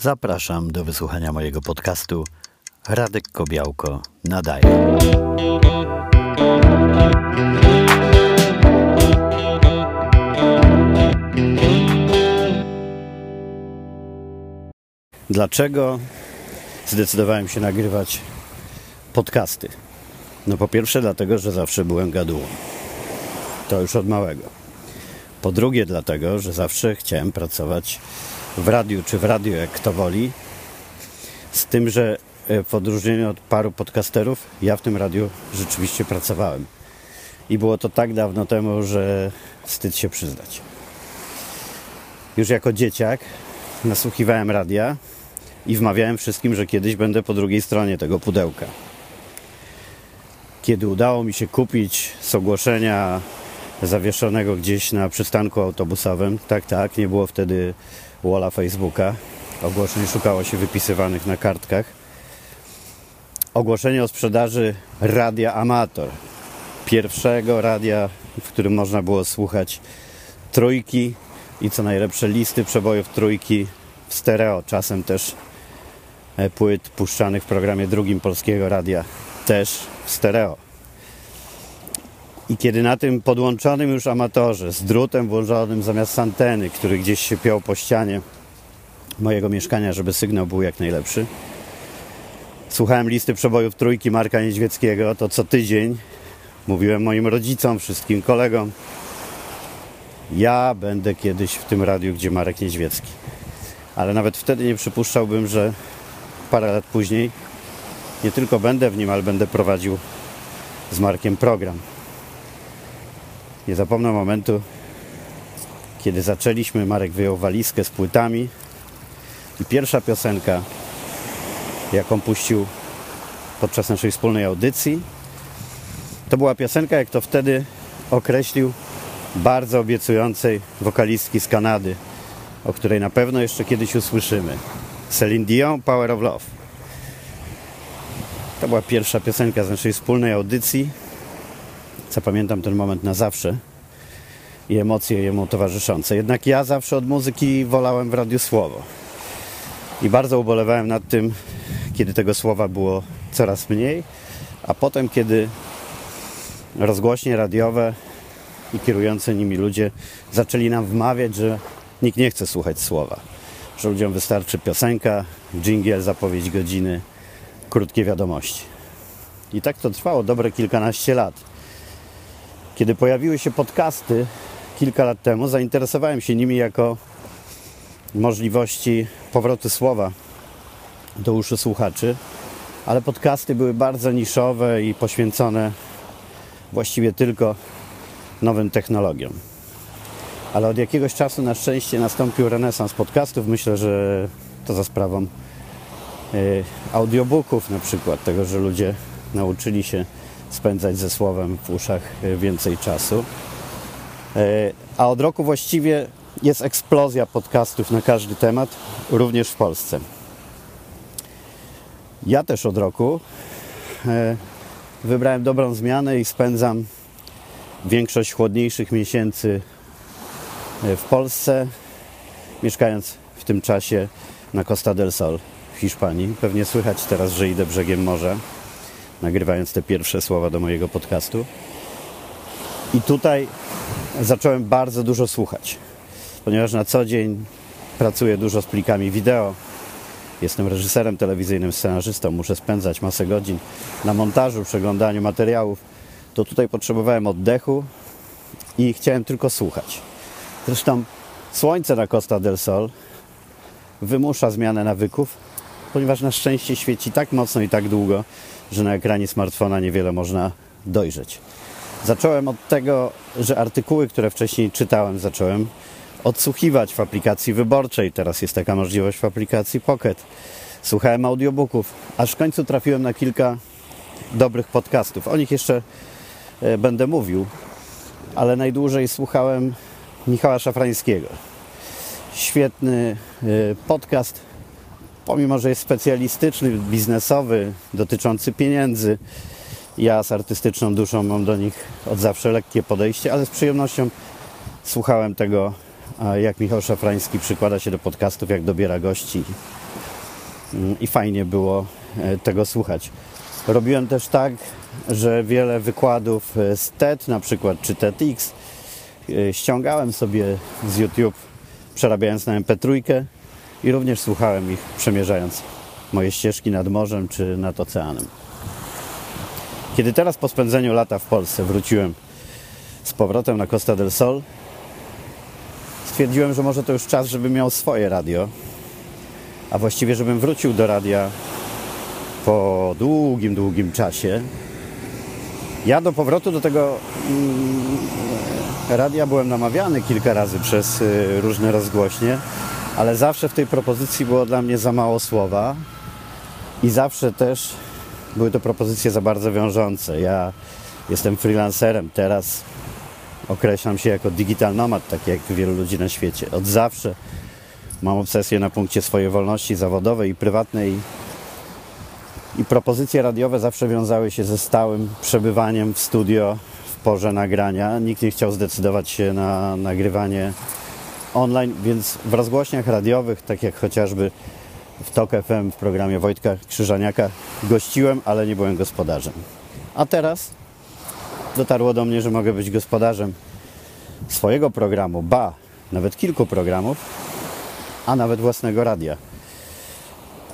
Zapraszam do wysłuchania mojego podcastu Radek Kobiałko nadaje. Dlaczego zdecydowałem się nagrywać podcasty? No po pierwsze dlatego, że zawsze byłem gadułą. To już od małego. Po drugie dlatego, że zawsze chciałem pracować w radiu czy w radiu, jak kto woli. Z tym, że e, w odróżnieniu od paru podcasterów, ja w tym radiu rzeczywiście pracowałem. I było to tak dawno temu, że wstyd się przyznać. Już jako dzieciak nasłuchiwałem radia i wmawiałem wszystkim, że kiedyś będę po drugiej stronie tego pudełka. Kiedy udało mi się kupić z ogłoszenia zawieszonego gdzieś na przystanku autobusowym, tak, tak, nie było wtedy walla Facebooka, ogłoszeń szukało się wypisywanych na kartkach. Ogłoszenie o sprzedaży radia Amator, pierwszego radia, w którym można było słuchać trójki i co najlepsze listy przebojów trójki w stereo, czasem też e, płyt puszczanych w programie drugim Polskiego Radia też w stereo. I kiedy na tym podłączonym już amatorze, z drutem włożonym zamiast anteny, który gdzieś się piął po ścianie mojego mieszkania, żeby sygnał był jak najlepszy, słuchałem listy przebojów trójki Marka Niedźwieckiego, to co tydzień mówiłem moim rodzicom, wszystkim kolegom, ja będę kiedyś w tym radiu, gdzie Marek Niedźwiecki. Ale nawet wtedy nie przypuszczałbym, że parę lat później nie tylko będę w nim, ale będę prowadził z Markiem program. Nie zapomnę momentu, kiedy zaczęliśmy, Marek wyjął walizkę z płytami i pierwsza piosenka, jaką puścił podczas naszej wspólnej audycji, to była piosenka, jak to wtedy określił, bardzo obiecującej wokalistki z Kanady, o której na pewno jeszcze kiedyś usłyszymy. Celine Dion, Power of Love. To była pierwsza piosenka z naszej wspólnej audycji. Zapamiętam ten moment na zawsze i emocje jemu towarzyszące. Jednak ja zawsze od muzyki wolałem w radiu słowo. I bardzo ubolewałem nad tym, kiedy tego słowa było coraz mniej, a potem, kiedy rozgłośnie radiowe i kierujący nimi ludzie zaczęli nam wmawiać, że nikt nie chce słuchać słowa, że ludziom wystarczy piosenka, dżingiel, zapowiedź godziny, krótkie wiadomości. I tak to trwało dobre kilkanaście lat. Kiedy pojawiły się podcasty kilka lat temu, zainteresowałem się nimi jako możliwości powrotu słowa do uszu słuchaczy, ale podcasty były bardzo niszowe i poświęcone właściwie tylko nowym technologiom. Ale od jakiegoś czasu na szczęście nastąpił renesans podcastów. Myślę, że to za sprawą y, audiobooków na przykład, tego, że ludzie nauczyli się spędzać ze słowem w uszach y, więcej czasu. Y, a od roku właściwie jest eksplozja podcastów na każdy temat, również w Polsce. Ja też od roku wybrałem dobrą zmianę i spędzam większość chłodniejszych miesięcy w Polsce, mieszkając w tym czasie na Costa del Sol w Hiszpanii. Pewnie słychać teraz, że idę brzegiem morza, nagrywając te pierwsze słowa do mojego podcastu. I tutaj zacząłem bardzo dużo słuchać, ponieważ na co dzień pracuję dużo z plikami wideo. Jestem reżyserem telewizyjnym, scenarzystą, muszę spędzać masę godzin na montażu, przeglądaniu materiałów. To tutaj potrzebowałem oddechu i chciałem tylko słuchać. Zresztą słońce na Costa del Sol wymusza zmianę nawyków, ponieważ na szczęście świeci tak mocno i tak długo, że na ekranie smartfona niewiele można dojrzeć. Zacząłem od tego, że artykuły, które wcześniej czytałem, zacząłem odsłuchiwać w aplikacji wyborczej. Teraz jest taka możliwość w aplikacji Pocket. Słuchałem audiobooków, aż w końcu trafiłem na kilka dobrych podcastów. O nich jeszcze e, będę mówił, ale najdłużej słuchałem Michała Szafrańskiego. Świetny y, podcast, pomimo że jest specjalistyczny, biznesowy, dotyczący pieniędzy. Ja z artystyczną duszą mam do nich od zawsze lekkie podejście, ale z przyjemnością słuchałem tego, jak Michał Szafrański przykłada się do podcastów, jak dobiera gości mm, i fajnie było e, tego słuchać. Robiłem też tak, że wiele wykładów e, z TED na przykład, czy TEDx e, ściągałem sobie z YouTube, przerabiając na MP3 i również słuchałem ich, przemierzając moje ścieżki nad morzem czy nad oceanem. Kiedy teraz po spędzeniu lata w Polsce wróciłem z powrotem na Costa del Sol, stwierdziłem, że może to już czas, żebym miał swoje radio, a właściwie żebym wrócił do radia po długim, długim czasie. Ja do powrotu do tego mm, radia byłem namawiany kilka razy przez y, różne rozgłośnie, ale zawsze w tej propozycji było dla mnie za mało słowa i zawsze też były to propozycje za bardzo wiążące. Ja jestem freelancerem, teraz określam się jako digital nomad, tak jak wielu ludzi na świecie. Od zawsze mam obsesję na punkcie swojej wolności zawodowej i prywatnej i propozycje radiowe zawsze wiązały się ze stałym przebywaniem w studio w porze nagrania. Nikt nie chciał zdecydować się na nagrywanie online, więc w rozgłośniach radiowych, tak jak chociażby w TOK FM w programie Wojtka Krzyżaniaka gościłem, ale nie byłem gospodarzem. A teraz dotarło do mnie, że mogę być gospodarzem swojego programu, ba, nawet kilku programów, a nawet własnego radia.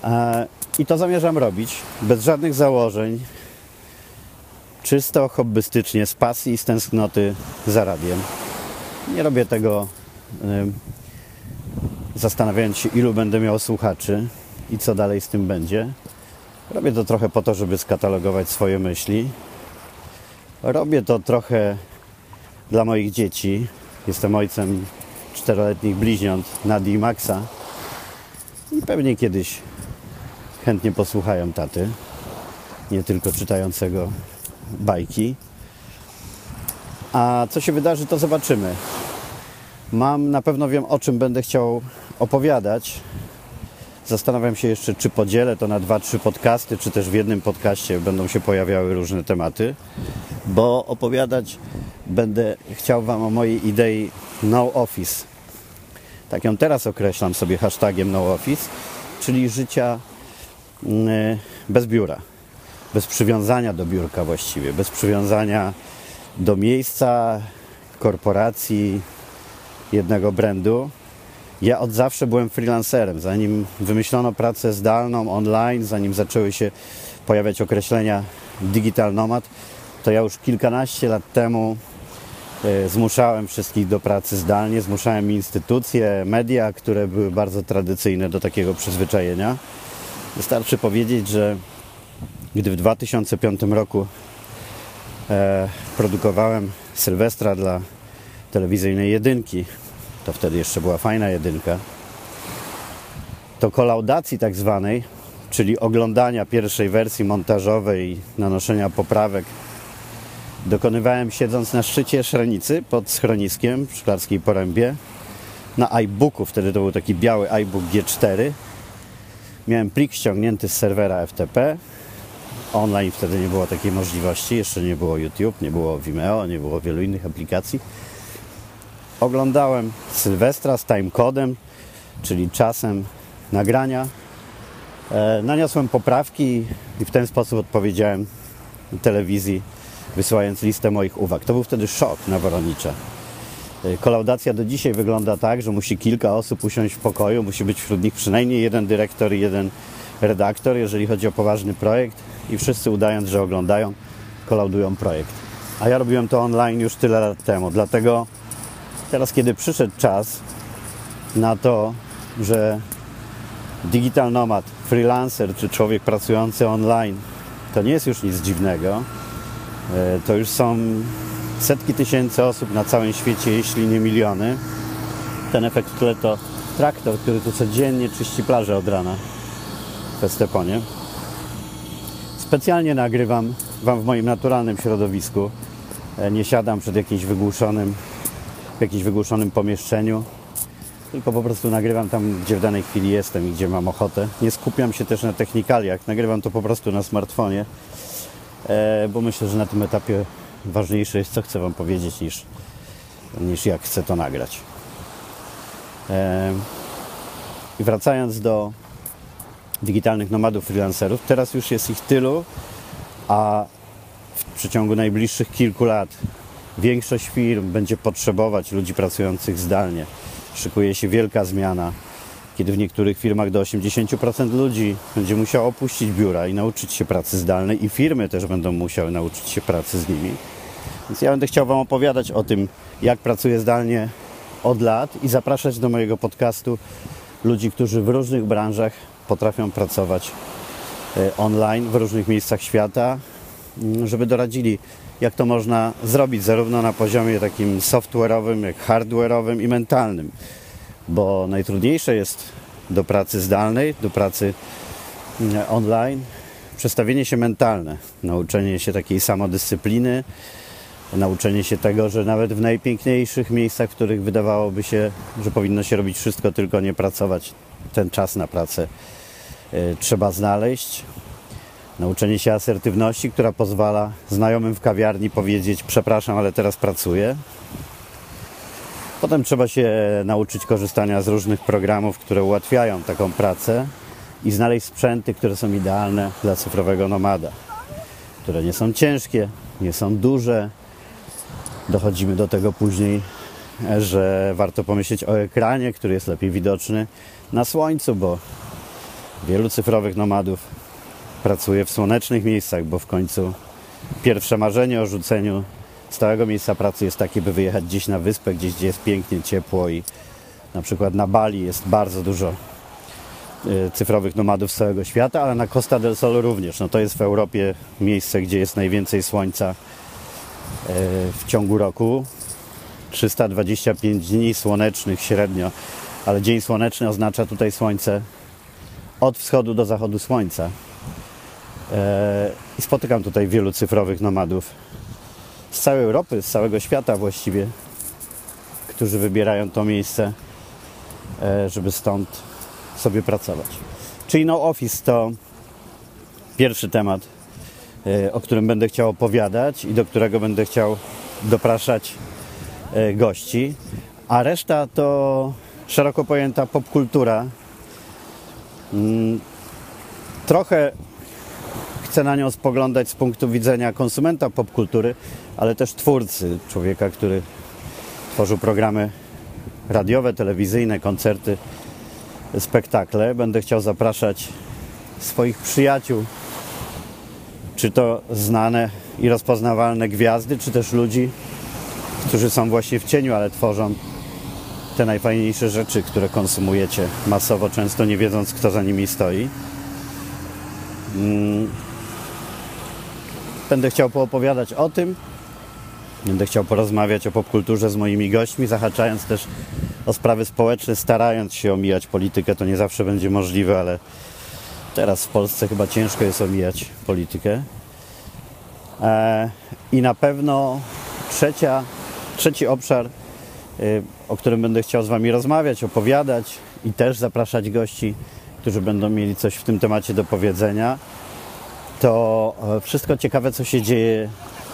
E, I to zamierzam robić bez żadnych założeń, czysto hobbystycznie, z pasji i z tęsknoty za radiem. Nie robię tego zastanawiając się, ilu będę miał słuchaczy i co dalej z tym będzie. Robię to trochę po to, żeby skatalogować swoje myśli. Robię to trochę dla moich dzieci. Jestem ojcem czteroletnich bliźniąt Nadi i Maxa. I pewnie kiedyś chętnie posłuchają taty, nie tylko czytającego bajki. A co się wydarzy, to zobaczymy. Mam, na pewno wiem o czym będę chciał opowiadać. Zastanawiam się jeszcze, czy podzielę to na dwa, trzy podcasty, czy też w jednym podcaście będą się pojawiały różne tematy, bo opowiadać będę chciał Wam o mojej idei no office. Tak ją teraz określam sobie hashtagiem no office, czyli życia mm, bez biura, bez przywiązania do biurka właściwie, bez przywiązania do miejsca, korporacji, jednego brandu. Ja od zawsze byłem freelancerem. Zanim wymyślono pracę zdalną, online, zanim zaczęły się pojawiać określenia digital nomad, to ja już kilkanaście lat temu e, zmuszałem wszystkich do pracy zdalnie, zmuszałem instytucje, media, które były bardzo tradycyjne do takiego przyzwyczajenia. Wystarczy powiedzieć, że gdy w 2005 roku e, produkowałem Sylwestra dla telewizyjnej jedynki, to wtedy jeszcze była fajna jedynka, to kolaudacji tak zwanej, czyli oglądania pierwszej wersji montażowej i nanoszenia poprawek, dokonywałem siedząc na szczycie Szrenicy pod schroniskiem w Szklarskiej Porębie na iBooku, wtedy to był taki biały iBook G4. Miałem plik ściągnięty z serwera FTP. Online wtedy nie było takiej możliwości, jeszcze nie było YouTube, nie było Vimeo, nie było wielu innych aplikacji oglądałem Sylwestra z timecodem, czyli czasem nagrania. E, naniosłem poprawki i w ten sposób odpowiedziałem telewizji, wysyłając listę moich uwag. To był wtedy szok na Woronicza. E, kolaudacja do dzisiaj wygląda tak, że musi kilka osób usiąść w pokoju, musi być wśród nich przynajmniej jeden dyrektor i jeden redaktor, jeżeli chodzi o poważny projekt i wszyscy udając, że oglądają, kolaudują projekt. A ja robiłem to online już tyle lat temu, dlatego Teraz, kiedy przyszedł czas na to, że digital nomad, freelancer czy człowiek pracujący online to nie jest już nic dziwnego. E, to już są setki tysięcy osób na całym świecie, jeśli nie miliony. Ten efekt w tle to traktor, który tu codziennie czyści plażę od rana w Esteponie. Specjalnie nagrywam Wam w moim naturalnym środowisku. E, nie siadam przed jakimś wygłuszonym jakimś wygłuszonym pomieszczeniu, tylko po prostu nagrywam tam, gdzie w danej chwili jestem i gdzie mam ochotę. Nie skupiam się też na technikaliach, nagrywam to po prostu na smartfonie, e, bo myślę, że na tym etapie ważniejsze jest, co chcę Wam powiedzieć, niż, niż jak chcę to nagrać. E, I wracając do digitalnych nomadów, freelancerów. Teraz już jest ich tylu, a w przeciągu najbliższych kilku lat większość firm będzie potrzebować ludzi pracujących zdalnie. Szykuje się wielka zmiana, kiedy w niektórych firmach do 80% ludzi będzie musiało opuścić biura i nauczyć się pracy zdalnej, i firmy też będą musiały nauczyć się pracy z nimi. Więc ja będę chciał Wam opowiadać o tym, jak pracuję zdalnie od lat i zapraszać do mojego podcastu ludzi, którzy w różnych branżach potrafią pracować e, online w różnych miejscach świata, mm, żeby doradzili, jak to można zrobić, zarówno na poziomie takim software'owym, jak hardware'owym i mentalnym. Bo najtrudniejsze jest do pracy zdalnej, do pracy mm, online, przestawienie się mentalne, nauczenie się takiej samodyscypliny, nauczenie się tego, że nawet w najpiękniejszych miejscach, w których wydawałoby się, że powinno się robić wszystko, tylko nie pracować, ten czas na pracę y, trzeba znaleźć. Nauczenie się asertywności, która pozwala znajomym w kawiarni powiedzieć: Przepraszam, ale teraz pracuję. Potem trzeba się nauczyć korzystania z różnych programów, które ułatwiają taką pracę i znaleźć sprzęty, które są idealne dla cyfrowego nomada, które nie są ciężkie, nie są duże, dochodzimy do tego później, że warto pomyśleć o ekranie, który jest lepiej widoczny na słońcu, bo wielu cyfrowych nomadów pracuje w słonecznych miejscach, bo w końcu pierwsze marzenie o rzuceniu stałego miejsca pracy jest takie, by wyjechać gdzieś na wyspę, gdzieś gdzie jest pięknie, ciepło i na przykład na Bali jest bardzo dużo y, cyfrowych nomadów z całego świata, ale na Costa del Sol również. No to jest w Europie miejsce, gdzie jest najwięcej słońca E, w ciągu roku. 325 dni słonecznych średnio, ale dzień słoneczny oznacza tutaj słońce od wschodu do zachodu słońca. E, I spotykam tutaj wielu cyfrowych nomadów z całej Europy, z całego świata właściwie, którzy wybierają to miejsce, e, żeby stąd sobie pracować. Czyli no office to pierwszy temat E, o którym będę chciał opowiadać i do którego będę chciał dopraszać gości, a reszta to szeroko pojęta popkultura. Mm, trochę chcę na nią spoglądać z punktu widzenia konsumenta popkultury, ale też twórcy, człowieka, który tworzył programy radiowe, telewizyjne, koncerty, spektakle. Będę chciał zapraszać swoich przyjaciół czy to znane i rozpoznawalne gwiazdy, czy też ludzi, którzy są właśnie w cieniu, ale tworzą te najfajniejsze rzeczy, które konsumujecie masowo, często nie wiedząc, kto za nimi stoi. Będę chciał poopowiadać o tym. Będę chciał porozmawiać o popkulturze z moimi gośćmi, zahaczając też o sprawy społeczne, starając się omijać politykę. To nie zawsze będzie możliwe, ale Teraz w Polsce chyba ciężko jest omijać politykę. E, I na pewno trzecia, trzeci obszar, y, o którym będę chciał z Wami rozmawiać, opowiadać i też zapraszać gości, którzy będą mieli coś w tym temacie do powiedzenia, to e, wszystko ciekawe, co się dzieje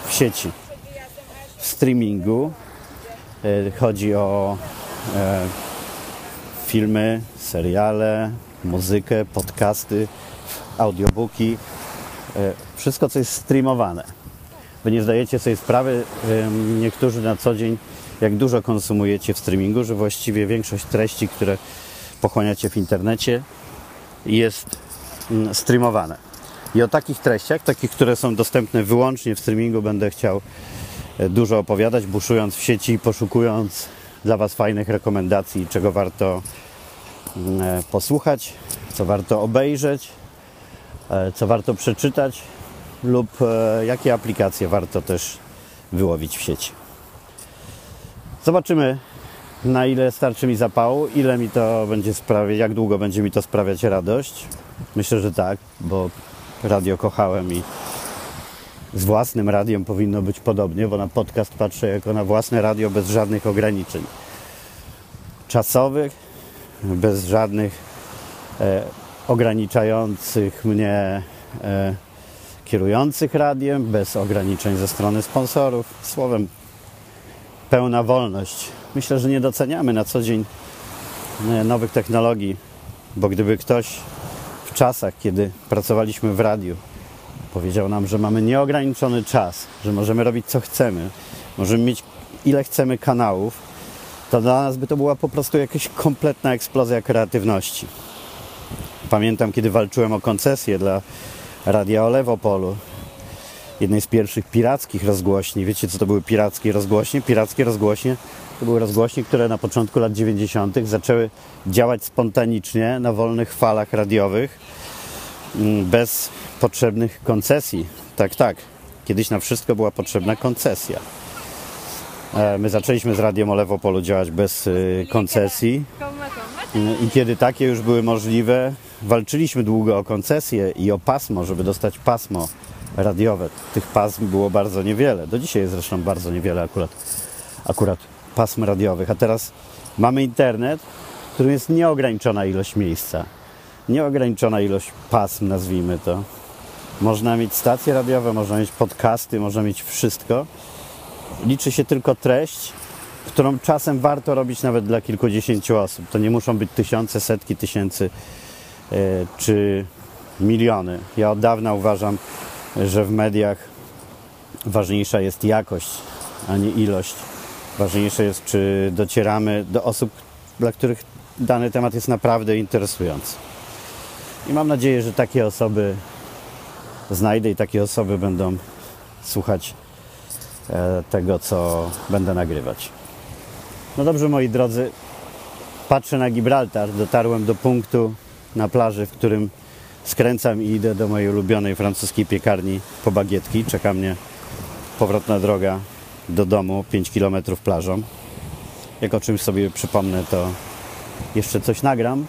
w sieci, w streamingu. E, chodzi o filmy, seriale, muzykę, podcasty, audiobooki, e, wszystko co jest streamowane. Wy nie zdajecie sobie sprawy, niektórzy na co dzień, jak dużo konsumujecie w streamingu, że właściwie większość treści, które pochłaniacie w internecie jest mm, streamowane. I o takich treściach, takich, które są dostępne wyłącznie w streamingu, będę chciał e, dużo opowiadać, buszując w sieci i poszukując dla Was fajnych rekomendacji, czego warto E, posłuchać, co warto obejrzeć, e, co warto przeczytać lub jakie aplikacje warto też wyłowić w sieci. Zobaczymy, na ile starczy mi zapału, ile mi to będzie sprawiać, jak długo będzie mi to sprawiać radość. Myślę, że tak, bo radio kochałem i z własnym radiem powinno być podobnie, bo na podcast patrzę jako na własne radio bez żadnych ograniczeń czasowych, bez żadnych e, ograniczających mnie e, kierujących radiem, bez ograniczeń ze strony sponsorów. Słowem, pełna wolność. Myślę, że nie doceniamy na co dzień e, nowych technologii, bo gdyby ktoś w czasach, kiedy pracowaliśmy w radiu, powiedział nam, że mamy nieograniczony czas, że możemy robić co chcemy, możemy mieć ile chcemy kanałów, to dla nas by to była po prostu jakaś kompletna eksplozja kreatywności. Pamiętam, kiedy walczyłem o koncesję dla Radia Olewopolu, jednej z pierwszych pirackich rozgłośni. Wiecie, co to były pirackie rozgłośnie? Pirackie rozgłośnie to były rozgłośnie, które na początku lat 90. zaczęły działać spontanicznie na wolnych falach radiowych, mm, bez potrzebnych koncesji. Tak, tak. Kiedyś na wszystko była potrzebna koncesja. E, my zaczęliśmy z Radiem Olewopolu działać bez y, koncesji i kiedy takie już były możliwe, walczyliśmy długo o koncesję i o pasmo, żeby dostać pasmo radiowe. Tych pasm było bardzo niewiele. Do dzisiaj jest zresztą bardzo niewiele akurat, akurat pasm radiowych. A teraz mamy internet, w którym jest nieograniczona ilość miejsca. Nieograniczona ilość pasm, nazwijmy to. Można mieć stacje radiowe, można mieć podcasty, można mieć wszystko. Liczy się tylko treść, którą czasem warto robić nawet dla kilkudziesięciu osób. To nie muszą być tysiące, setki tysięcy e, czy miliony. Ja od dawna uważam, że w mediach ważniejsza jest jakość, a nie ilość. Ważniejsze jest, czy docieramy do osób, dla których dany temat jest naprawdę interesujący. I mam nadzieję, że takie osoby znajdę i takie osoby będą słuchać e, tego, co będę nagrywać. No dobrze, moi drodzy, patrzę na Gibraltar. Dotarłem do punktu na plaży, w którym skręcam i idę do mojej ulubionej francuskiej piekarni po bagietki. Czeka mnie powrotna droga do domu, 5 km plażą. Jak o czymś sobie przypomnę, to jeszcze coś nagram.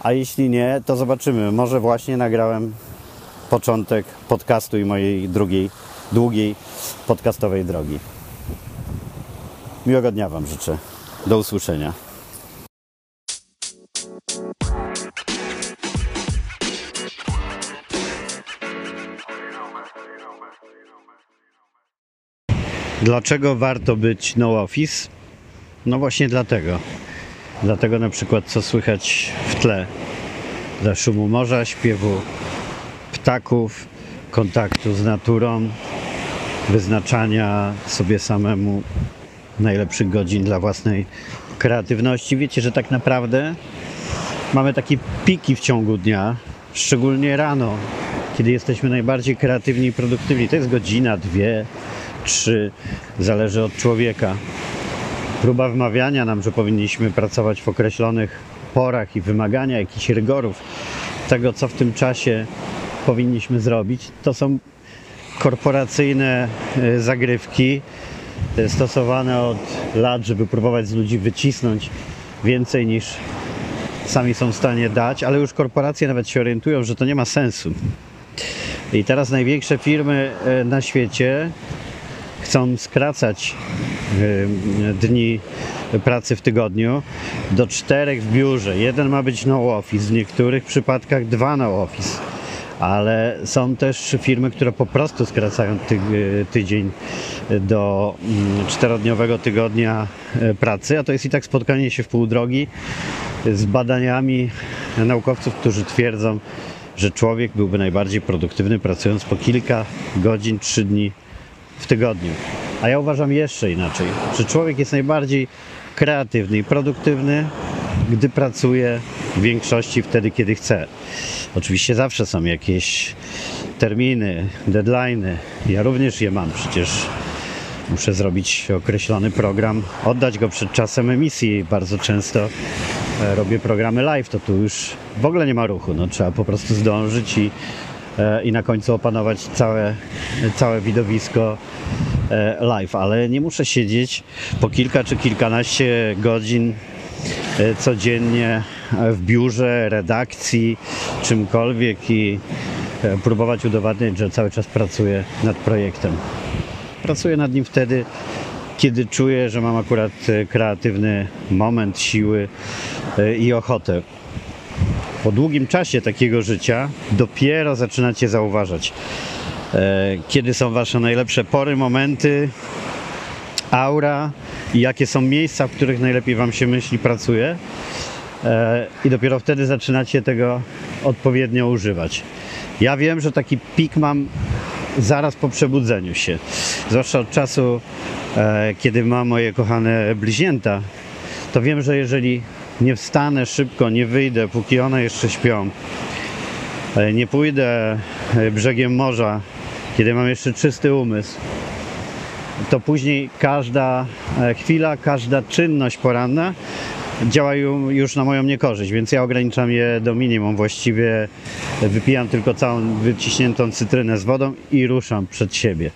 A jeśli nie, to zobaczymy. Może właśnie nagrałem początek podcastu i mojej drugiej, długiej podcastowej drogi. Miłego dnia Wam życzę. Do usłyszenia. Dlaczego warto być no office? No właśnie dlatego. Dlatego na przykład co słychać w tle. Dla szumu morza, śpiewu ptaków, kontaktu z naturą, wyznaczania sobie samemu najlepszych godzin dla własnej kreatywności. Wiecie, że tak naprawdę mamy takie piki w ciągu dnia, szczególnie rano, kiedy jesteśmy najbardziej kreatywni i produktywni. To jest godzina, dwie, trzy, zależy od człowieka. Próba wmawiania nam, że powinniśmy pracować w określonych porach i wymagania jakichś rygorów tego, co w tym czasie powinniśmy zrobić, to są korporacyjne e, zagrywki e, stosowane od lat, żeby próbować z ludzi wycisnąć więcej niż sami są w stanie dać, ale już korporacje nawet się orientują, że to nie ma sensu. I teraz największe firmy e, na świecie chcą skracać dni pracy w tygodniu do czterech w biurze. Jeden ma być no office, w niektórych przypadkach dwa no office ale są też firmy, które po prostu skracają ty, tydzień do mm, czterodniowego tygodnia e, pracy, a to jest i tak spotkanie się w pół drogi z badaniami naukowców, którzy twierdzą, że człowiek byłby najbardziej produktywny pracując po kilka godzin, trzy dni w tygodniu. A ja uważam jeszcze inaczej, że człowiek jest najbardziej kreatywny i produktywny, gdy pracuje w większości wtedy, kiedy chce. Oczywiście zawsze są jakieś terminy, deadlines. Ja również je mam przecież. Muszę zrobić określony program, oddać go przed czasem emisji. Bardzo często e, robię programy live, to tu już w ogóle nie ma ruchu. No, trzeba po prostu zdążyć i, i na końcu opanować całe, całe widowisko e, live, ale nie muszę siedzieć po kilka czy kilkanaście godzin codziennie w biurze, redakcji, czymkolwiek i e, próbować udowadniać, że cały czas pracuję nad projektem. Pracuję nad nim wtedy, kiedy czuję, że mam akurat e, kreatywny moment, siły e, i ochotę. Po długim czasie takiego życia dopiero zaczynacie zauważać, kiedy są wasze najlepsze pory, momenty, aura i jakie są miejsca, w których najlepiej wam się myśli, pracuje e, i dopiero wtedy zaczynacie tego odpowiednio używać. Ja wiem, że taki pik mam zaraz po przebudzeniu się, zwłaszcza od czasu, e, kiedy mam moje kochane bliźnięta, to wiem, że jeżeli nie wstanę szybko, nie wyjdę, póki one jeszcze śpią, e, nie pójdę e, brzegiem morza, kiedy mam jeszcze czysty umysł, to później każda e, chwila, każda czynność poranna działają już na moją niekorzyść, więc ja ograniczam je do minimum. Właściwie wypijam tylko całą wyciśniętą cytrynę z wodą i ruszam przed siebie.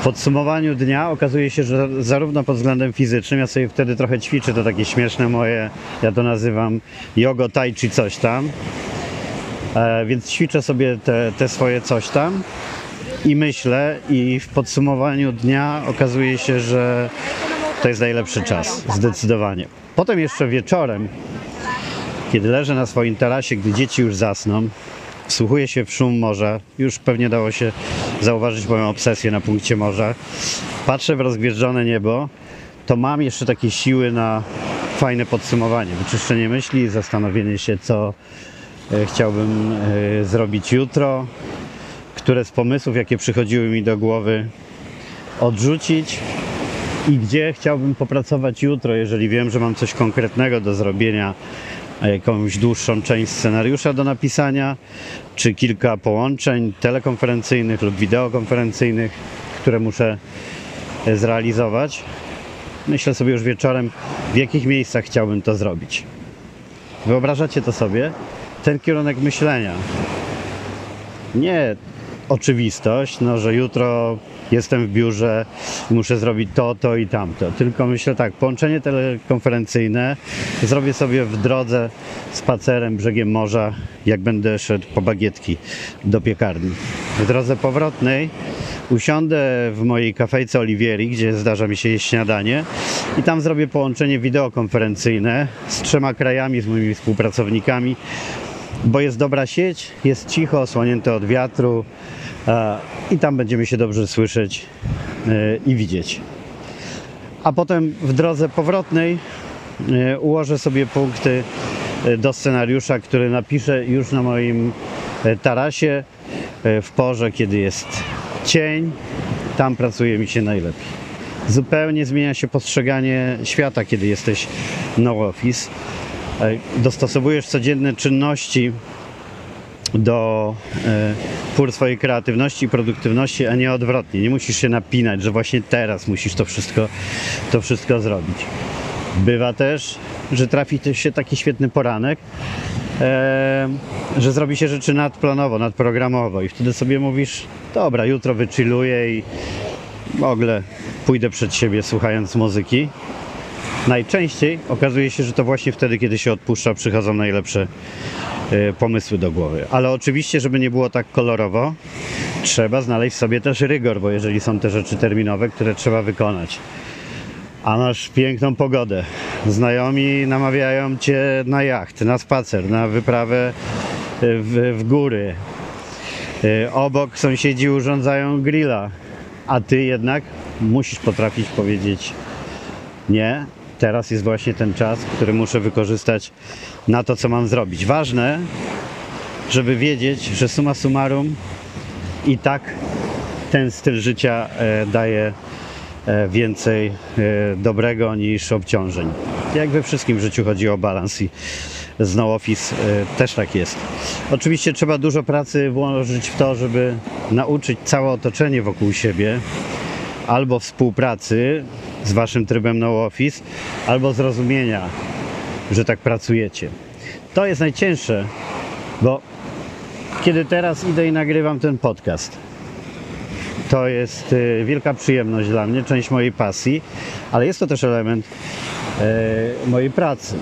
W podsumowaniu dnia okazuje się, że zarówno pod względem fizycznym, ja sobie wtedy trochę ćwiczę, to takie śmieszne moje, ja to nazywam yoga, tai chi coś tam, e, więc ćwiczę sobie te, te swoje coś tam i myślę i w podsumowaniu dnia okazuje się, że to jest najlepszy czas, zdecydowanie. Potem jeszcze wieczorem, kiedy leżę na swoim tarasie, gdy dzieci już zasną, wsłuchuję się w szum morza, już pewnie dało się zauważyć moją obsesję na punkcie morza, patrzę w rozgwieżdżone niebo, to mam jeszcze takie siły na fajne podsumowanie, wyczyszczenie myśli, zastanowienie się, co e, chciałbym e, zrobić jutro, które z pomysłów, jakie przychodziły mi do głowy, odrzucić i gdzie chciałbym popracować jutro, jeżeli wiem, że mam coś konkretnego do zrobienia, jakąś dłuższą część scenariusza do napisania, czy kilka połączeń telekonferencyjnych lub wideokonferencyjnych, które muszę e, zrealizować. Myślę sobie już wieczorem, w jakich miejscach chciałbym to zrobić. Wyobrażacie to sobie? Ten kierunek myślenia. Nie oczywistość, no, że jutro jestem w biurze, muszę zrobić to, to i tamto. Tylko myślę tak, połączenie telekonferencyjne zrobię sobie w drodze spacerem brzegiem morza, jak będę szedł po bagietki do piekarni. W drodze powrotnej usiądę w mojej kafejce Olivieri, gdzie zdarza mi się jeść śniadanie i tam zrobię połączenie wideokonferencyjne z trzema krajami, z moimi współpracownikami, bo jest dobra sieć, jest cicho, osłonięte od wiatru i tam będziemy się dobrze słyszeć e, i widzieć. A potem w drodze powrotnej e, ułożę sobie punkty e, do scenariusza, który napiszę już na moim tarasie w porze, kiedy jest cień. Tam pracuje mi się najlepiej. Zupełnie zmienia się postrzeganie świata, kiedy jesteś no office. Dostosowujesz codzienne czynności do e, pór swojej kreatywności i produktywności, a nie odwrotnie. Nie musisz się napinać, że właśnie teraz musisz to wszystko, to wszystko zrobić. Bywa też, że trafi się taki świetny poranek, e, że zrobi się rzeczy nadplanowo, nadprogramowo i wtedy sobie mówisz, dobra, jutro wychilluję i w ogóle pójdę przed siebie słuchając muzyki. Najczęściej okazuje się, że to właśnie wtedy, kiedy się odpuszcza, przychodzą najlepsze e, pomysły do głowy. Ale oczywiście, żeby nie było tak kolorowo, trzeba znaleźć sobie też rygor, bo jeżeli są te rzeczy terminowe, które trzeba wykonać. A masz piękną pogodę. Znajomi namawiają cię na jacht, na spacer, na wyprawę e, w, w góry. E, obok sąsiedzi urządzają grilla, a ty jednak musisz potrafić powiedzieć nie, teraz jest właśnie ten czas, który muszę wykorzystać na to, co mam zrobić. Ważne, żeby wiedzieć, że suma summarum i tak ten styl życia e, daje e, więcej e, dobrego niż obciążeń. Jak we wszystkim w życiu chodzi o balans i Snow Office też tak jest. Oczywiście trzeba dużo pracy włożyć w to, żeby nauczyć całe otoczenie wokół siebie albo współpracy z waszym trybem no office, albo zrozumienia, że tak pracujecie. To jest najcięższe, bo kiedy teraz idę i nagrywam ten podcast, to jest y, wielka przyjemność dla mnie, część mojej pasji, ale jest to też element y, mojej pracy.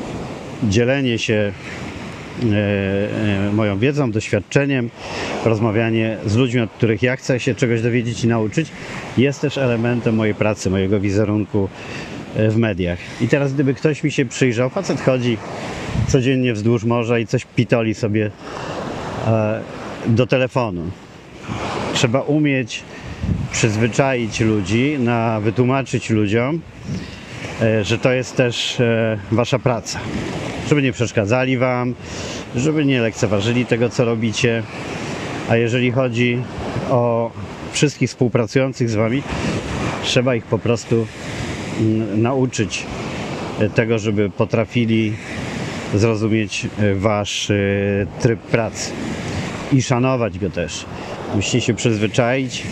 Dzielenie się moją wiedzą, doświadczeniem, rozmawianie z ludźmi, od których ja chcę się czegoś dowiedzieć i nauczyć, jest też elementem mojej pracy, mojego wizerunku e, w mediach. I teraz gdyby ktoś mi się przyjrzał, facet chodzi codziennie wzdłuż morza i coś pitoli sobie e, do telefonu. Trzeba umieć przyzwyczaić ludzi, na wytłumaczyć ludziom, e, że to jest też wasza praca. żeby nie przeszkadzali Wam, żeby nie lekceważyli tego, co robicie. A jeżeli chodzi o wszystkich współpracujących z Wami, trzeba ich po prostu mm, nauczyć tego, żeby potrafili zrozumieć e, Wasz e, tryb pracy i szanować go też. Musicie się przyzwyczaić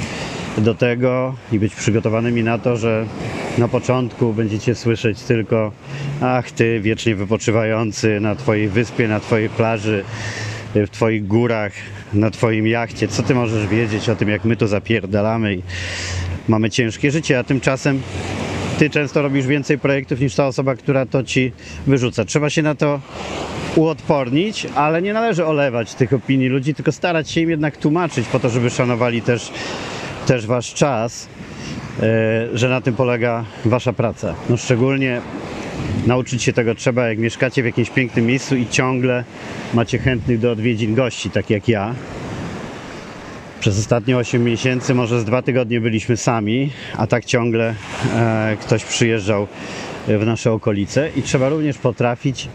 do tego i być przygotowanymi na to, że na początku będziecie słyszeć tylko ach ty wiecznie wypoczywający na twojej wyspie, na twojej plaży, w twoich górach, na twoim jachcie. Co ty możesz wiedzieć o tym, jak my tu zapierdalamy i mamy ciężkie życie, a tymczasem ty często robisz więcej projektów niż ta osoba, która to ci wyrzuca. Trzeba się na to uodpornić, ale nie należy olewać tych opinii ludzi, tylko starać się im jednak tłumaczyć po to, żeby szanowali też, też wasz czas, e, że na tym polega wasza praca. No szczególnie nauczyć się tego trzeba, jak mieszkacie w jakimś pięknym miejscu i ciągle macie chętnych do odwiedzin gości, tak jak ja. Przez ostatnie 8 miesięcy, może z dwa tygodnie byliśmy sami, a tak ciągle e, ktoś przyjeżdżał w nasze okolice i trzeba również potrafić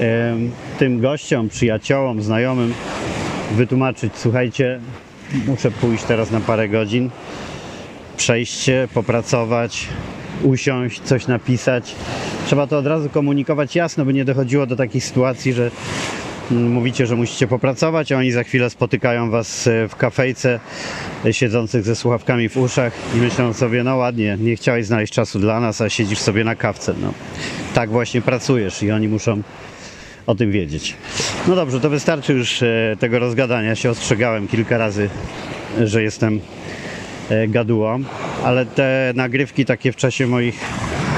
e, tym gościom, przyjaciołom, znajomym wytłumaczyć, słuchajcie, muszę pójść teraz na parę godzin, przejść się, popracować, usiąść, coś napisać. Trzeba to od razu komunikować jasno, by nie dochodziło do takich sytuacji, że mm, mówicie, że musicie popracować, a oni za chwilę spotykają was e, w kafejce, e, siedzących ze słuchawkami w uszach i myślą sobie, no ładnie, nie chciałeś znaleźć czasu dla nas, a siedzisz sobie na kawce. No, tak właśnie pracujesz i oni muszą o tym wiedzieć. No dobrze, to wystarczy już e, tego rozgadania. Się ostrzegałem kilka razy, że jestem e, gadułą, ale te nagrywki takie w czasie moich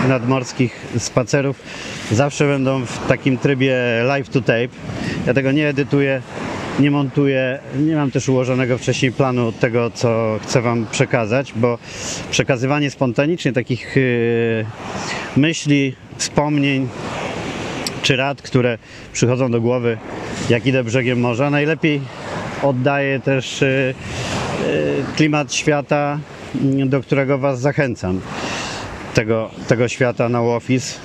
nadmorskich spacerów zawsze będą w takim trybie live to tape. Ja tego nie edytuję, nie montuję, nie mam też ułożonego wcześniej planu tego, co chcę Wam przekazać, bo przekazywanie spontanicznie takich yy, myśli, wspomnień, czy rad, które przychodzą do głowy, jak idę brzegiem morza, najlepiej oddaje też y, y, klimat świata, y, do którego Was zachęcam. Tego, tego świata na office,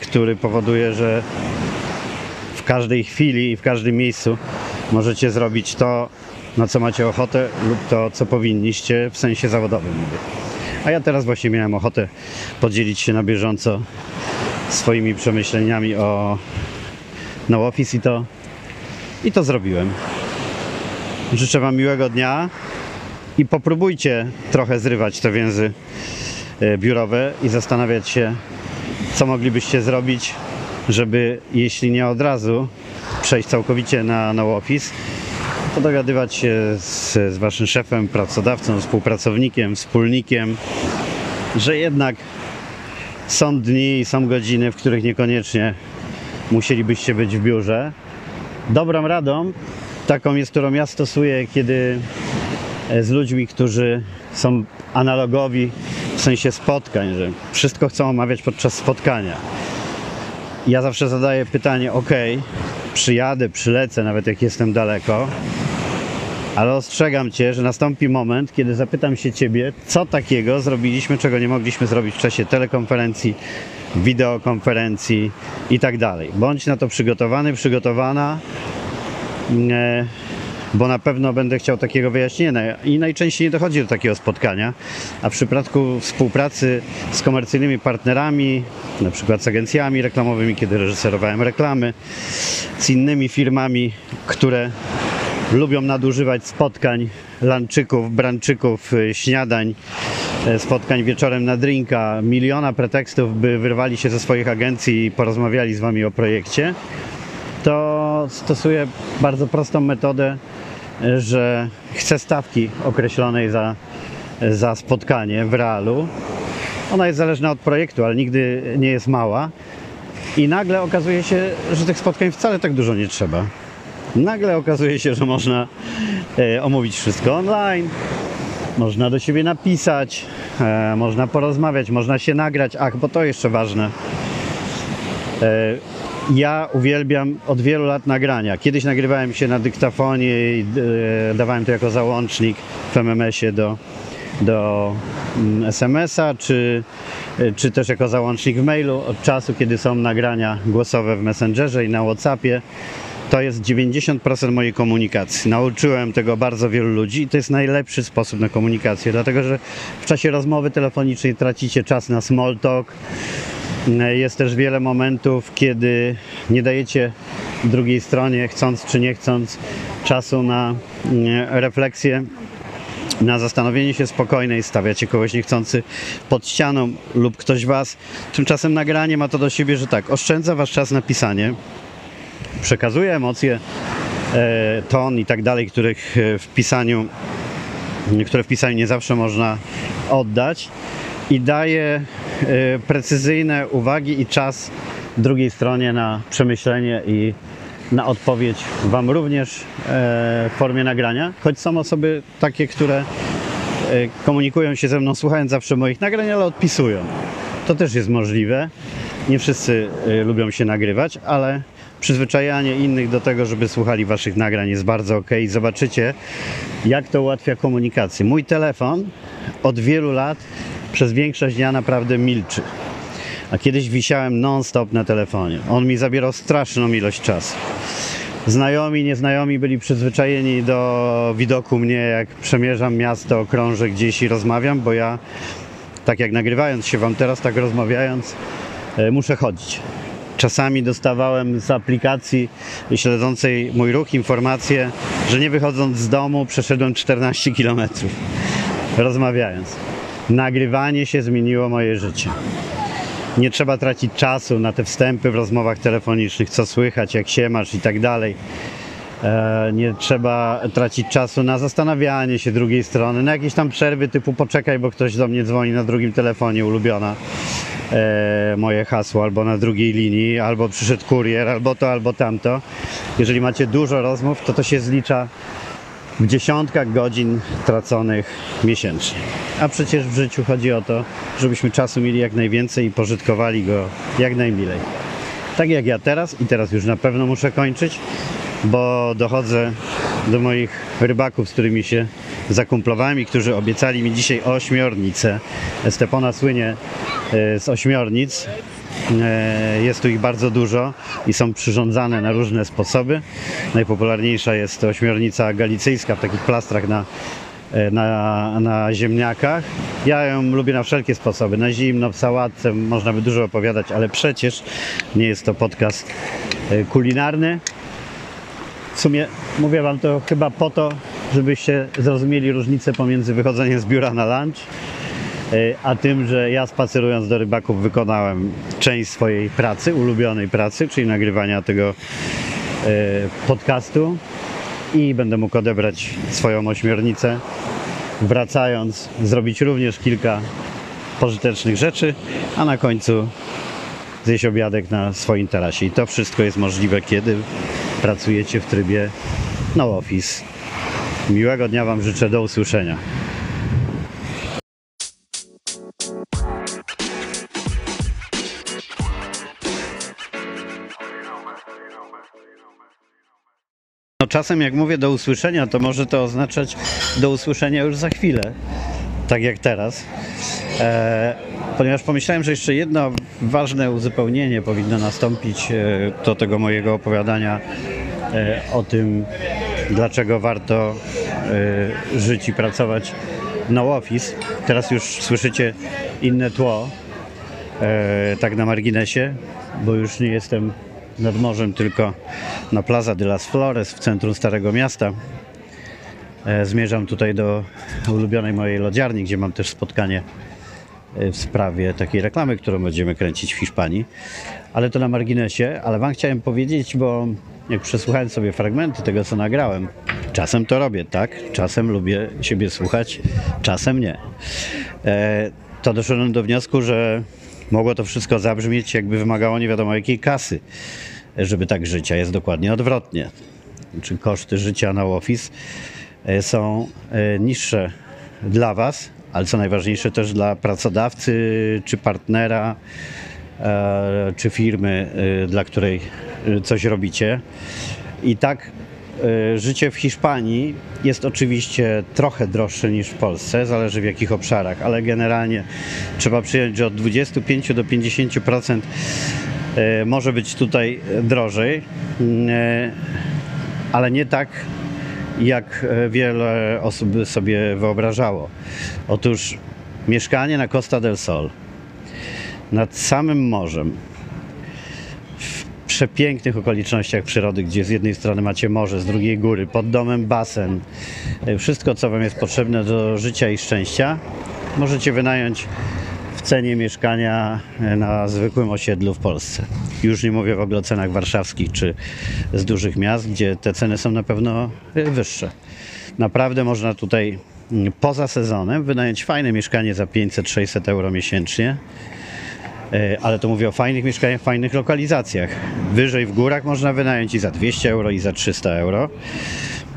który powoduje, że w każdej chwili i w każdym miejscu możecie zrobić to, na co macie ochotę lub to, co powinniście w sensie zawodowym. A ja teraz właśnie miałem ochotę podzielić się na bieżąco swoimi przemyśleniami o No Office i to, i to zrobiłem. Życzę Wam miłego dnia i popróbujcie trochę zrywać te więzy e, biurowe i zastanawiać się, co moglibyście zrobić, żeby jeśli nie od razu przejść całkowicie na No Office, to dogadywać się z, z Waszym szefem, pracodawcą, współpracownikiem, wspólnikiem, że jednak są dni i są godziny, w których niekoniecznie musielibyście być w biurze. Dobrą radą, taką jest, którą ja stosuję, kiedy e, z ludźmi, którzy są analogowi w sensie spotkań, że wszystko chcą omawiać podczas spotkania. Ja zawsze zadaję pytanie: OK, przyjadę, przylecę, nawet jak jestem daleko, ale ostrzegam Cię, że nastąpi moment, kiedy zapytam się Ciebie, co takiego zrobiliśmy, czego nie mogliśmy zrobić w czasie telekonferencji, wideokonferencji i tak dalej. Bądź na to przygotowany, przygotowana, e, bo na pewno będę chciał takiego wyjaśnienia i najczęściej nie dochodzi do takiego spotkania, a w przypadku współpracy z komercyjnymi partnerami, na przykład z agencjami reklamowymi, kiedy reżyserowałem reklamy, z innymi firmami, które lubią nadużywać spotkań, lanczyków, branczyków, y, śniadań, y, spotkań wieczorem na drinka, miliona pretekstów, by wyrwali się ze swoich agencji i porozmawiali z Wami o projekcie, to stosuję bardzo prostą metodę, y, że chcę stawki określonej za, za spotkanie w realu. Ona jest zależna od projektu, ale nigdy nie jest mała. I nagle okazuje się, że tych spotkań wcale tak dużo nie trzeba. Nagle okazuje się, że można e, omówić wszystko online, można do siebie napisać, e, można porozmawiać, można się nagrać. Ach, bo to jeszcze ważne. E, ja uwielbiam od wielu lat nagrania. Kiedyś nagrywałem się na dyktafonie i e, dawałem to jako załącznik w MMS-ie do, do mm, SMS-a, czy, czy też jako załącznik w mailu od czasu, kiedy są nagrania głosowe w Messengerze i na Whatsappie. To jest 90% mojej komunikacji. Nauczyłem tego bardzo wielu ludzi i to jest najlepszy sposób na komunikację, dlatego że w czasie rozmowy telefonicznej tracicie czas na small talk. Jest też wiele momentów, kiedy nie dajecie drugiej stronie, chcąc czy nie chcąc, czasu na mm, refleksję na zastanowienie się spokojne i stawiacie kogoś niechcący pod ścianą lub ktoś was. Tymczasem nagranie ma to do siebie, że tak, oszczędza wasz czas na pisanie, przekazuje emocje, e, ton i tak dalej, których e, w pisaniu, które w pisaniu nie zawsze można oddać i daje e, precyzyjne uwagi i czas drugiej stronie na przemyślenie i na odpowiedź Wam również w formie nagrania, choć są osoby takie, które komunikują się ze mną słuchając zawsze moich nagrań, ale odpisują. To też jest możliwe. Nie wszyscy lubią się nagrywać, ale przyzwyczajanie innych do tego, żeby słuchali Waszych nagrań jest bardzo ok. Zobaczycie, jak to ułatwia komunikację. Mój telefon od wielu lat przez większość dnia naprawdę milczy. A kiedyś wisiałem non-stop na telefonie. On mi zabierał straszną ilość czasu. Znajomi, nieznajomi byli przyzwyczajeni do widoku mnie, jak przemierzam miasto, krążę gdzieś i rozmawiam, bo ja, tak jak nagrywając się Wam teraz, tak rozmawiając, e, muszę chodzić. Czasami dostawałem z aplikacji śledzącej mój ruch informację, że nie wychodząc z domu przeszedłem 14 km rozmawiając. Nagrywanie się zmieniło moje życie. Nie trzeba tracić czasu na te wstępy w rozmowach telefonicznych, co słychać, jak się masz i tak dalej. E, nie trzeba tracić czasu na zastanawianie się drugiej strony, na jakieś tam przerwy typu poczekaj, bo ktoś do mnie dzwoni na drugim telefonie, ulubiona e, moje hasło, albo na drugiej linii, albo przyszedł kurier, albo to, albo tamto. Jeżeli macie dużo rozmów, to to się zlicza w dziesiątkach godzin traconych miesięcznie. A przecież w życiu chodzi o to, żebyśmy czasu mieli jak najwięcej i pożytkowali go jak najmilej. Tak jak ja teraz i teraz już na pewno muszę kończyć, bo dochodzę do moich rybaków, z którymi się zakumplowałem i którzy obiecali mi dzisiaj ośmiornicę. Stepona słynie z ośmiornic. E, jest tu ich bardzo dużo i są przyrządzane na różne sposoby. Najpopularniejsza jest ośmiornica galicyjska w takich plastrach na, e, na, na ziemniakach. Ja ją lubię na wszelkie sposoby. Na zimno, w sałatce, można by dużo opowiadać, ale przecież nie jest to podcast kulinarny. W sumie mówię Wam to chyba po to, żebyście zrozumieli różnicę pomiędzy wychodzeniem z biura na lunch, e, a tym, że ja spacerując do rybaków wykonałem część swojej pracy, ulubionej pracy, czyli nagrywania tego e, podcastu i będę mógł odebrać swoją ośmiornicę. Wracając, zrobić również kilka pożytecznych rzeczy, a na końcu zjeść obiadek na swoim tarasie. I to wszystko jest możliwe, kiedy pracujecie w trybie no office. Miłego dnia Wam życzę, do usłyszenia. No czasem jak mówię do usłyszenia, to może to oznaczać do usłyszenia już za chwilę, tak jak teraz. E, ponieważ pomyślałem, że jeszcze jedno ważne uzupełnienie powinno nastąpić e, do tego mojego opowiadania e, o tym, dlaczego warto e, żyć i pracować na Office. Teraz już słyszycie inne tło, tak na marginesie, bo już nie jestem nad morzem, tylko na Plaza de las Flores w centrum Starego Miasta. E, zmierzam tutaj do ulubionej mojej lodziarni, gdzie mam też spotkanie e, w sprawie takiej reklamy, którą będziemy kręcić w Hiszpanii. Ale to na marginesie, ale Wam chciałem powiedzieć, bo jak przesłuchałem sobie fragmenty tego, co nagrałem, czasem to robię, tak? Czasem lubię siebie słuchać, czasem nie. E, to doszedłem do wniosku, że mogło to wszystko zabrzmieć, jakby wymagało nie wiadomo jakiej kasy, żeby tak żyć, a jest dokładnie odwrotnie. Czy koszty życia na Office e, są e, niższe dla Was, ale co najważniejsze też dla pracodawcy czy partnera, czy firmy, dla której coś robicie. I tak e, życie w Hiszpanii jest oczywiście trochę droższe niż w Polsce, zależy w jakich obszarach, ale generalnie trzeba przyjąć, że od 25 do 50% e, może być tutaj drożej, e, ale nie tak jak e, wiele osób sobie wyobrażało. Otóż mieszkanie na Costa del Sol nad samym morzem przepięknych okolicznościach przyrody, gdzie z jednej strony macie morze, z drugiej góry, pod domem basen, e, wszystko co Wam jest potrzebne do życia i szczęścia, możecie wynająć w cenie mieszkania e, na zwykłym osiedlu w Polsce. Już nie mówię w ogóle o cenach warszawskich czy z dużych miast, gdzie te ceny są na pewno e, wyższe. Naprawdę można tutaj mm, poza sezonem wynająć fajne mieszkanie za 500-600 euro miesięcznie. E, ale to mówię o fajnych mieszkaniach, fajnych lokalizacjach. Wyżej w górach można wynająć i za 200 euro, i za 300 euro.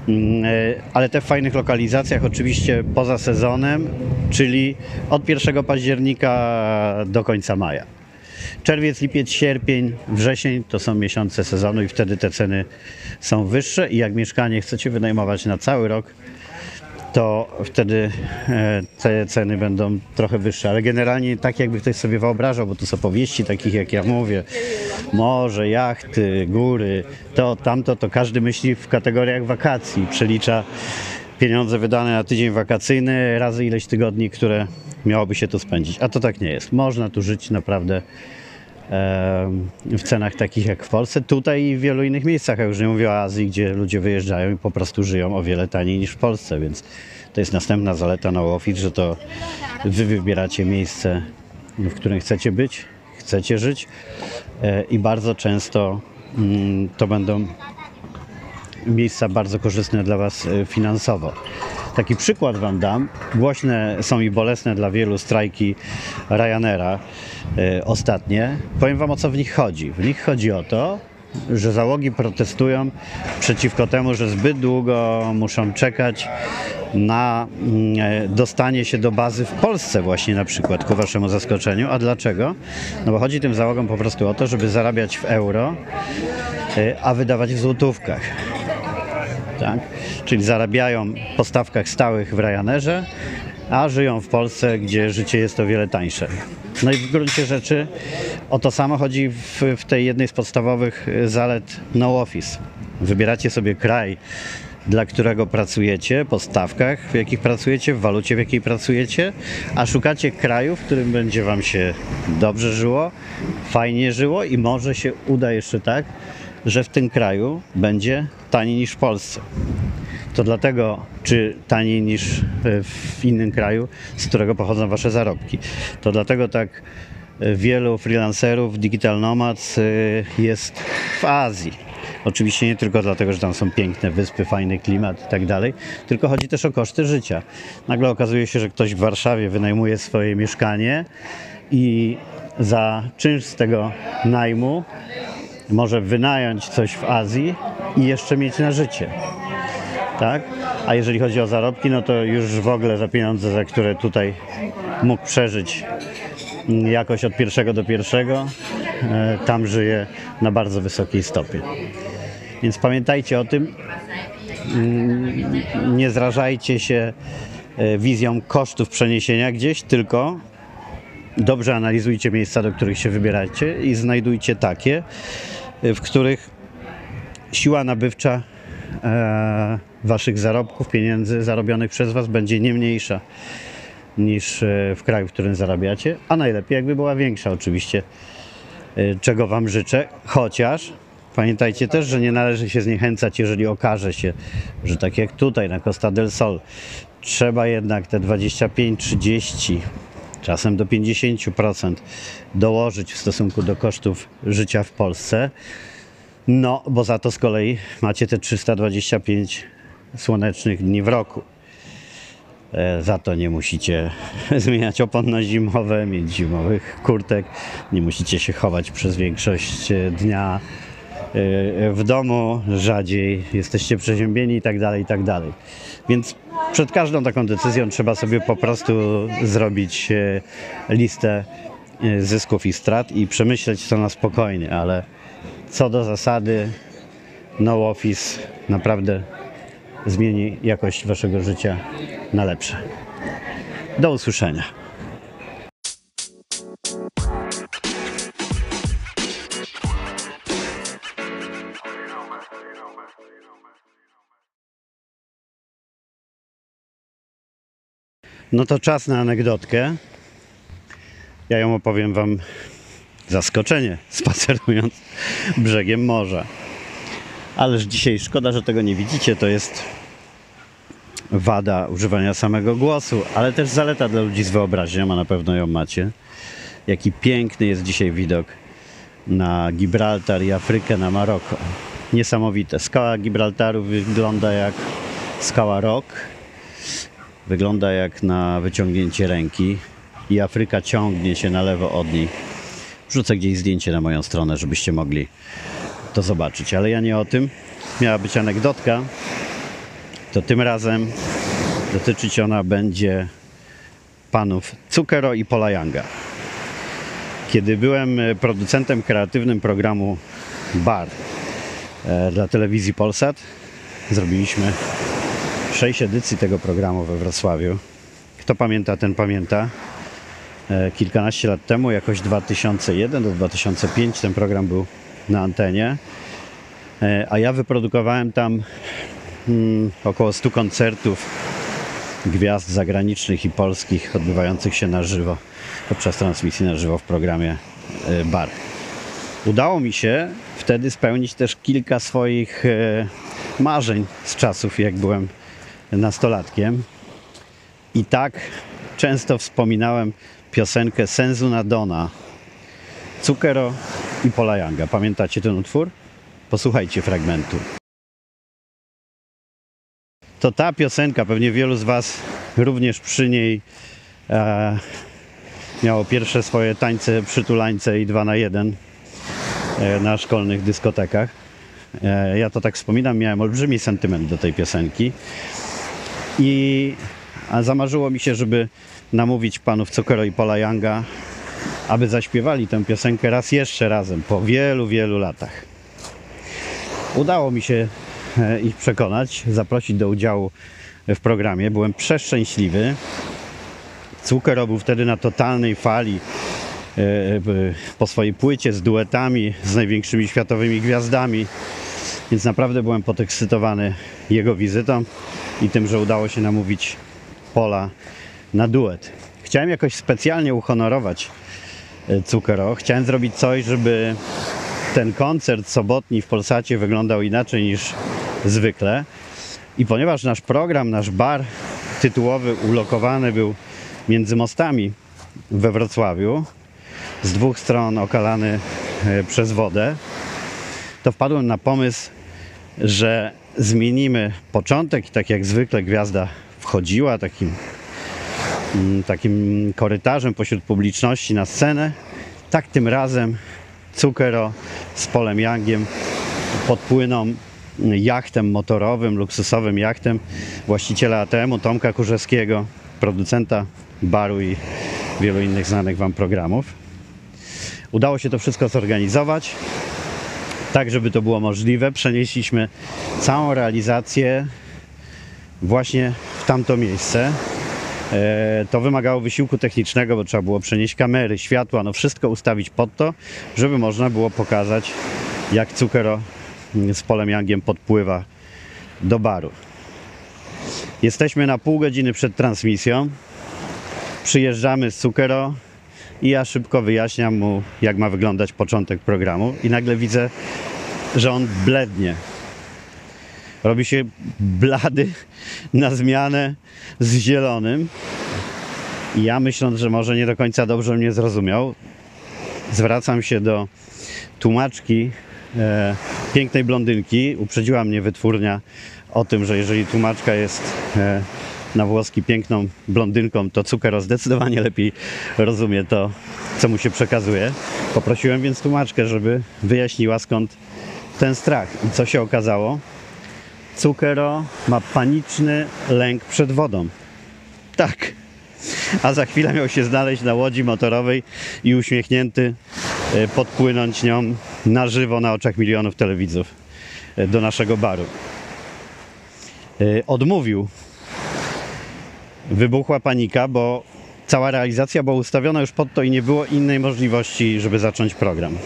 Mm, e, Ale te w fajnych lokalizacjach oczywiście poza sezonem, czyli od 1 października do końca maja. Czerwiec, lipiec, sierpień, wrzesień to są miesiące sezonu i wtedy te ceny są wyższe i jak mieszkanie chcecie wynajmować na cały rok, to wtedy e, te ceny będą trochę wyższe. Ale generalnie tak jakby ktoś sobie wyobrażał, bo to są opowieści takich jak ja mówię, morze, jachty, góry, to tamto, to każdy myśli w kategoriach wakacji, przelicza pieniądze wydane na tydzień wakacyjny razy ileś tygodni, które miałoby się tu spędzić. A to tak nie jest. Można tu żyć naprawdę w cenach takich jak w Polsce, tutaj i w wielu innych miejscach, a już nie mówię o Azji, gdzie ludzie wyjeżdżają i po prostu żyją o wiele taniej niż w Polsce, więc to jest następna zaleta no office, że to wy wybieracie miejsce, w którym chcecie być, chcecie żyć e, i bardzo często mm, to będą miejsca bardzo korzystne dla Was e, finansowo. Taki przykład Wam dam. Głośne są i bolesne dla wielu strajki Ryanaira e, ostatnie. Powiem Wam o co w nich chodzi. W nich chodzi o to, że załogi protestują przeciwko temu, że zbyt długo muszą czekać na mm, e, dostanie się do bazy w Polsce właśnie na przykład, ku Waszemu zaskoczeniu. A dlaczego? No bo chodzi tym załogom po prostu o to, żeby zarabiać w euro, e, a wydawać w złotówkach tak? czyli zarabiają po stawkach stałych w Ryanerze, a żyją w Polsce, gdzie życie jest o wiele tańsze. No i w gruncie rzeczy o to samo chodzi w, w tej jednej z podstawowych zalet no office. Wybieracie sobie kraj, dla którego pracujecie, po stawkach, w jakich pracujecie, w walucie, w jakiej pracujecie, a szukacie kraju, w którym będzie Wam się dobrze żyło, fajnie żyło i może się uda jeszcze tak, że w tym kraju będzie taniej niż w Polsce. To dlatego, czy taniej niż e, w innym kraju, z którego pochodzą Wasze zarobki. To dlatego tak e, wielu freelancerów, digital nomads e, jest w Azji. Oczywiście nie tylko dlatego, że tam są piękne wyspy, fajny klimat i tak dalej, tylko chodzi też o koszty życia. Nagle okazuje się, że ktoś w Warszawie wynajmuje swoje mieszkanie i za czynsz z tego najmu może wynająć coś w Azji i jeszcze mieć na życie. Tak? A jeżeli chodzi o zarobki, no to już w ogóle za pieniądze, za które tutaj mógł przeżyć mm, jakoś od pierwszego do pierwszego, e, tam żyje na bardzo wysokiej stopie. Więc pamiętajcie o tym, mm, nie zrażajcie się e, wizją kosztów przeniesienia gdzieś, tylko dobrze analizujcie miejsca, do których się wybieracie i znajdujcie takie, w których siła nabywcza e, waszych zarobków, pieniędzy zarobionych przez was będzie nie mniejsza niż e, w kraju, w którym zarabiacie, a najlepiej jakby była większa oczywiście, e, czego wam życzę, chociaż pamiętajcie też, że nie należy się zniechęcać, jeżeli okaże się, że tak jak tutaj na Costa del Sol trzeba jednak te 25-30 czasem do 50% dołożyć w stosunku do kosztów życia w Polsce. No, bo za to z kolei macie te 325 słonecznych dni w roku. E, Za to nie musicie zmieniać opon na zimowe, mieć zimowych kurtek, nie musicie się chować przez większość e, dnia w domu, rzadziej jesteście przeziębieni i tak dalej, i tak dalej. Więc przed każdą taką decyzją trzeba sobie po prostu zrobić e, listę e, zysków i strat i przemyśleć to na spokojnie, ale co do zasady No Office naprawdę zmieni jakość waszego życia na lepsze. Do usłyszenia. No to czas na anegdotkę. Ja ją opowiem Wam zaskoczenie, spacerując brzegiem morza. Ależ dzisiaj szkoda, że tego nie widzicie. To jest wada używania samego głosu, ale też zaleta dla ludzi z wyobraźnią, a na pewno ją macie. Jaki piękny jest dzisiaj widok na Gibraltar i Afrykę, na Maroko. Niesamowite. Skała Gibraltaru wygląda jak skała Rock. Wygląda jak na wyciągnięcie ręki i Afryka ciągnie się na lewo od niej. Wrzucę gdzieś zdjęcie na moją stronę, żebyście mogli to zobaczyć. Ale ja nie o tym. Miała być anegdotka. To tym razem dotyczyć ona będzie panów Cukero i Pola Younga. Kiedy byłem e, producentem kreatywnym programu Bar e, dla telewizji Polsat, zrobiliśmy sześć edycji tego programu we Wrocławiu. Kto pamięta, ten pamięta. E, Kilkanaście lat temu, jakoś 2001 do 2005 ten program był na antenie. E, A ja wyprodukowałem tam mm, około 100 koncertów gwiazd zagranicznych i polskich odbywających się na żywo podczas transmisji na żywo w programie e, Bar. Udało mi się wtedy spełnić też kilka swoich marzeń z czasów, jak byłem nastolatkiem. I tak często wspominałem piosenkę Sensu na Dona, Cukero i Pola Younga. Pamiętacie ten utwór? Posłuchajcie fragmentu. To ta piosenka, pewnie wielu z Was również przy niej e, miało pierwsze swoje tańce, przytulańce i dwa na jeden e, na szkolnych dyskotekach. E, ja to tak wspominam, miałem olbrzymi sentyment do tej piosenki. I zamarzyło mi się, żeby namówić panów Cukero i Pola Younga, aby zaśpiewali tę piosenkę raz jeszcze razem, po wielu, wielu latach. Udało mi się e, ich przekonać, zaprosić do udziału w programie. Byłem przeszczęśliwy. Cukero był wtedy na totalnej fali e, e, po swojej płycie z duetami z największymi światowymi gwiazdami. Więc naprawdę byłem podekscytowany jego wizytą i tym, że udało się namówić Pola na duet. Chciałem jakoś specjalnie uhonorować e, Cukero. Chciałem zrobić coś, żeby ten koncert sobotni w Polsacie wyglądał inaczej niż zwykle. I ponieważ nasz program, nasz bar tytułowy ulokowany był między mostami we Wrocławiu, z dwóch stron okalany e, przez wodę, to wpadłem na pomysł, że zmienimy początek i tak jak zwykle gwiazda wchodziła takim, mm, takim korytarzem pośród publiczności na scenę, tak tym razem Cukero z Polem Youngiem podpłyną jachtem motorowym, luksusowym jachtem właściciela ATM-u Tomka Kurzewskiego, producenta baru i wielu innych znanych Wam programów. Udało się to wszystko zorganizować tak, żeby to było możliwe. Przenieśliśmy całą realizację właśnie w tamto miejsce. E, To wymagało wysiłku technicznego, bo trzeba było przenieść kamery, światła, no wszystko ustawić pod to, żeby można było pokazać, jak Cukero z Polem Youngiem podpływa do baru. Jesteśmy na pół godziny przed transmisją. Przyjeżdżamy z Cukero i ja szybko wyjaśniam mu, jak ma wyglądać początek programu i nagle widzę, że on blednie. Robi się blady na zmianę z zielonym. I ja myśląc, że może nie do końca dobrze mnie zrozumiał, zwracam się do tłumaczki e, pięknej blondynki. Uprzedziła mnie wytwórnia o tym, że jeżeli tłumaczka jest e, na włoski piękną blondynką, to Cukero zdecydowanie lepiej rozumie to, co mu się przekazuje. Poprosiłem więc tłumaczkę, żeby wyjaśniła skąd ten strach. I co się okazało? Cukero ma paniczny lęk przed wodą. Tak. A za chwilę miał się znaleźć na łodzi motorowej i uśmiechnięty e, podpłynąć nią na żywo na oczach milionów telewidzów e, do naszego baru. E, Odmówił. Wybuchła panika, bo cała realizacja była ustawiona już pod to i nie było innej możliwości, żeby zacząć program.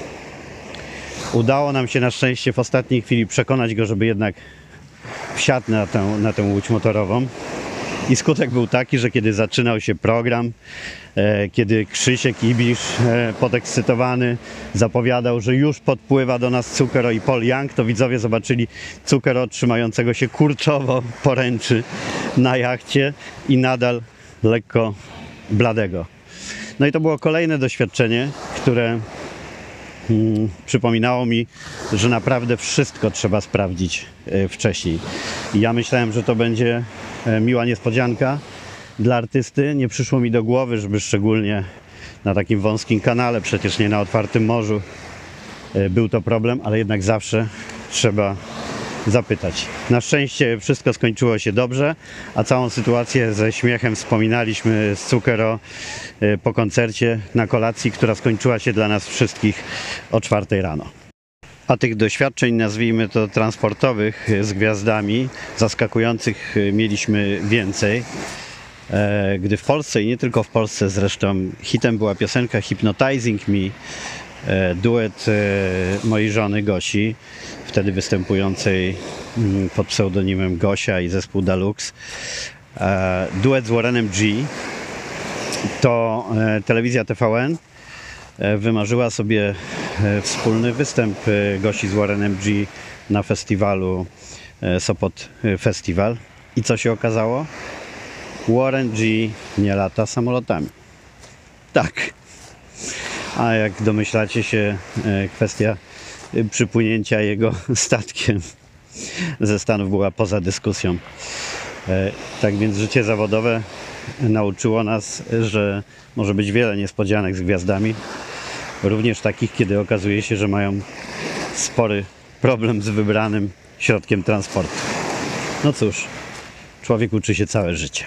Udało nam się na szczęście w ostatniej chwili przekonać go, żeby jednak wsiadł na tę, na tę łódź motorową. I skutek był taki, że kiedy zaczynał się program, e, kiedy Krzysiek Ibisz, e, podekscytowany, zapowiadał, że już podpływa do nas Cukero i Paul Young, to widzowie zobaczyli Cukero trzymającego się kurczowo poręczy na jachcie i nadal lekko bladego. No i to było kolejne doświadczenie, które mm, przypominało mi, że naprawdę wszystko trzeba sprawdzić e, wcześniej. I ja myślałem, że to będzie miła niespodzianka dla artysty. Nie przyszło mi do głowy, żeby szczególnie na takim wąskim kanale, przecież nie na otwartym morzu, e, był to problem, ale jednak zawsze trzeba zapytać. Na szczęście wszystko skończyło się dobrze, a całą sytuację ze śmiechem wspominaliśmy z Cukero e, po koncercie na kolacji, która skończyła się dla nas wszystkich o czwartej rano. A tych doświadczeń, nazwijmy to transportowych z gwiazdami, zaskakujących e, mieliśmy więcej. E, Gdy w Polsce i nie tylko w Polsce zresztą hitem była piosenka Hypnotizing Me, e, duet mojej żony Gosi, wtedy występującej mm, pod pseudonimem Gosia i zespół Dalux. Duet z Warrenem G. To telewizja TVN wymarzyła sobie e, wspólny występ e, Gosi z Warrenem G na festiwalu e, Sopot e, Festival. I co się okazało? Warren G nie lata samolotami. Tak. A jak domyślacie się, e, kwestia e, przypłynięcia jego statkiem ze Stanów była poza dyskusją. E, Tak więc życie zawodowe nauczyło nas, że może być wiele niespodzianek z gwiazdami, również takich, kiedy okazuje się, że mają spory problem z wybranym środkiem transportu. No cóż, człowiek uczy się całe życie.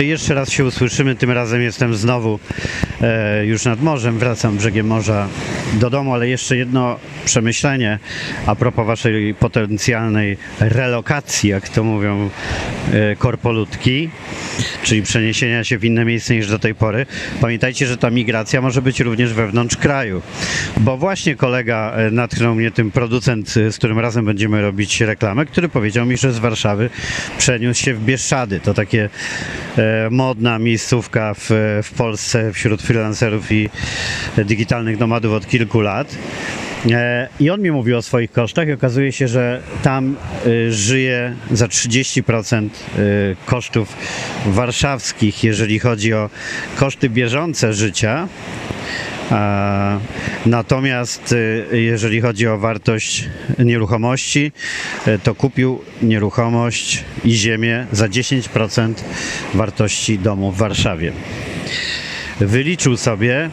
Jeszcze raz się usłyszymy, tym razem jestem znowu e, już nad morzem, wracam brzegiem morza do domu, ale jeszcze jedno przemyślenie a propos waszej potencjalnej relokacji, jak to mówią e, korpolutki, czyli przeniesienia się w inne miejsce niż do tej pory. Pamiętajcie, że ta migracja może być również wewnątrz kraju, bo właśnie kolega e, natchnął mnie tym producent, e, z którym razem będziemy robić reklamę, który powiedział mi, że z Warszawy przeniósł się w Bieszczady. To takie e, modna miejscówka w, w Polsce wśród freelancerów i digitalnych nomadów od kilku lat. E, I on mi mówił o swoich kosztach i okazuje się, że tam y, żyje za 30% y, kosztów warszawskich, jeżeli chodzi o koszty bieżące życia. Natomiast y, jeżeli chodzi o wartość nieruchomości, y, to kupił nieruchomość i ziemię za 10% wartości domu w Warszawie. Wyliczył sobie,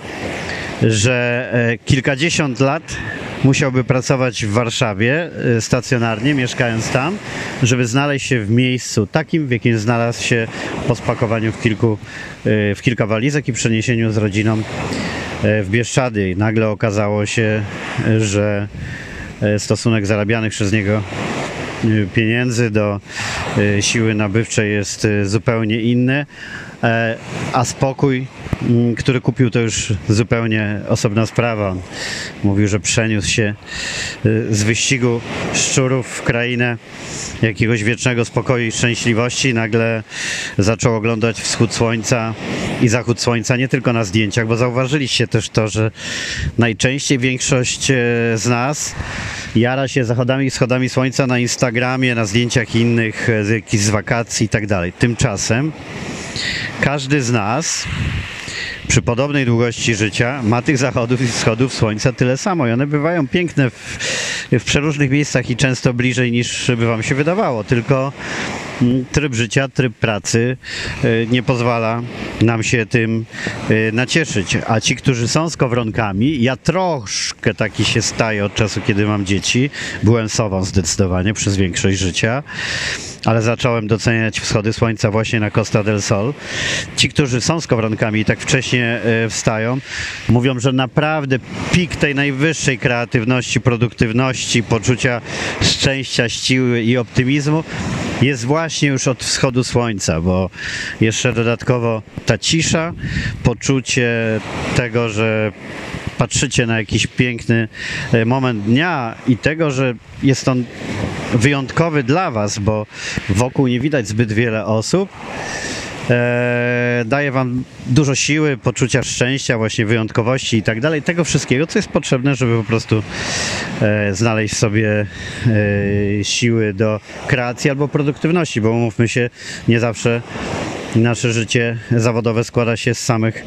że e, kilkadziesiąt lat musiałby pracować w Warszawie e, stacjonarnie, mieszkając tam, żeby znaleźć się w miejscu takim, w jakim znalazł się po spakowaniu w, kilku, e, w kilka walizek i przeniesieniu z rodziną w Bieszczady. Nagle okazało się, e, że e, stosunek zarabianych przez niego e, pieniędzy do e, siły nabywczej jest e, zupełnie inny, e, a spokój, m, który kupił, to już zupełnie osobna sprawa. On mówił, że przeniósł się e, z wyścigu szczurów w krainę jakiegoś wiecznego spokoju i szczęśliwości. Nagle zaczął oglądać wschód słońca i zachód słońca nie tylko na zdjęciach, bo zauważyliście też to, że najczęściej większość e, z nas jara się zachodami i wschodami słońca na Instagramie, na zdjęciach innych, e, z jakichś z wakacji i tak dalej. Tymczasem każdy z nas przy podobnej długości życia ma tych zachodów i wschodów słońca tyle samo i one bywają piękne w, w przeróżnych miejscach i często bliżej niż by wam się wydawało, tylko tryb życia, tryb pracy y, nie pozwala nam się tym y, nacieszyć. A ci, którzy są skowronkami, ja troszkę taki się staję od czasu, kiedy mam dzieci. Byłem sobą zdecydowanie przez większość życia, ale zacząłem doceniać wschody słońca właśnie na Costa del Sol. Ci, którzy są skowronkami i tak wcześnie y, wstają, mówią, że naprawdę pik tej najwyższej kreatywności, produktywności, poczucia szczęścia, siły i optymizmu jest właśnie już od wschodu słońca, bo jeszcze dodatkowo ta cisza, poczucie tego, że patrzycie na jakiś piękny e, moment dnia i tego, że jest on wyjątkowy dla Was, bo wokół nie widać zbyt wiele osób. E, daje Wam dużo siły, poczucia szczęścia, właśnie wyjątkowości i tak dalej, tego wszystkiego, co jest potrzebne, żeby po prostu e, znaleźć sobie e, siły do kreacji albo produktywności, bo umówmy się, nie zawsze nasze życie zawodowe składa się z samych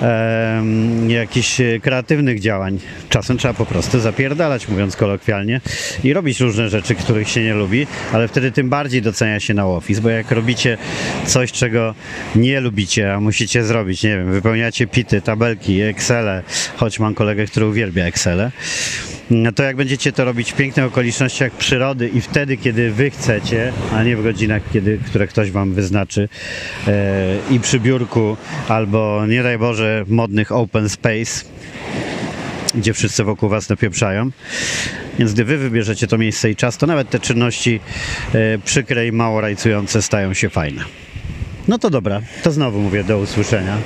em, jakichś e, kreatywnych działań. Czasem trzeba po prostu zapierdalać, mówiąc kolokwialnie, i robić różne rzeczy, których się nie lubi, ale wtedy tym bardziej docenia się na office, bo jak robicie coś, czego nie lubicie, a musicie zrobić, nie wiem, wypełniacie pity, tabelki, Excele, choć mam kolegę, który uwielbia Excele, no to jak będziecie to robić w pięknych okolicznościach przyrody i wtedy, kiedy wy chcecie, a nie w godzinach, kiedy, które ktoś wam wyznaczy e, i przy biurku, albo nie daj Boże modnych open space, gdzie wszyscy wokół was napieprzają. Więc gdy wy wybierzecie to miejsce i czas, to nawet te czynności e, przykre i mało rajcujące stają się fajne. No to dobra, to znowu mówię do usłyszenia.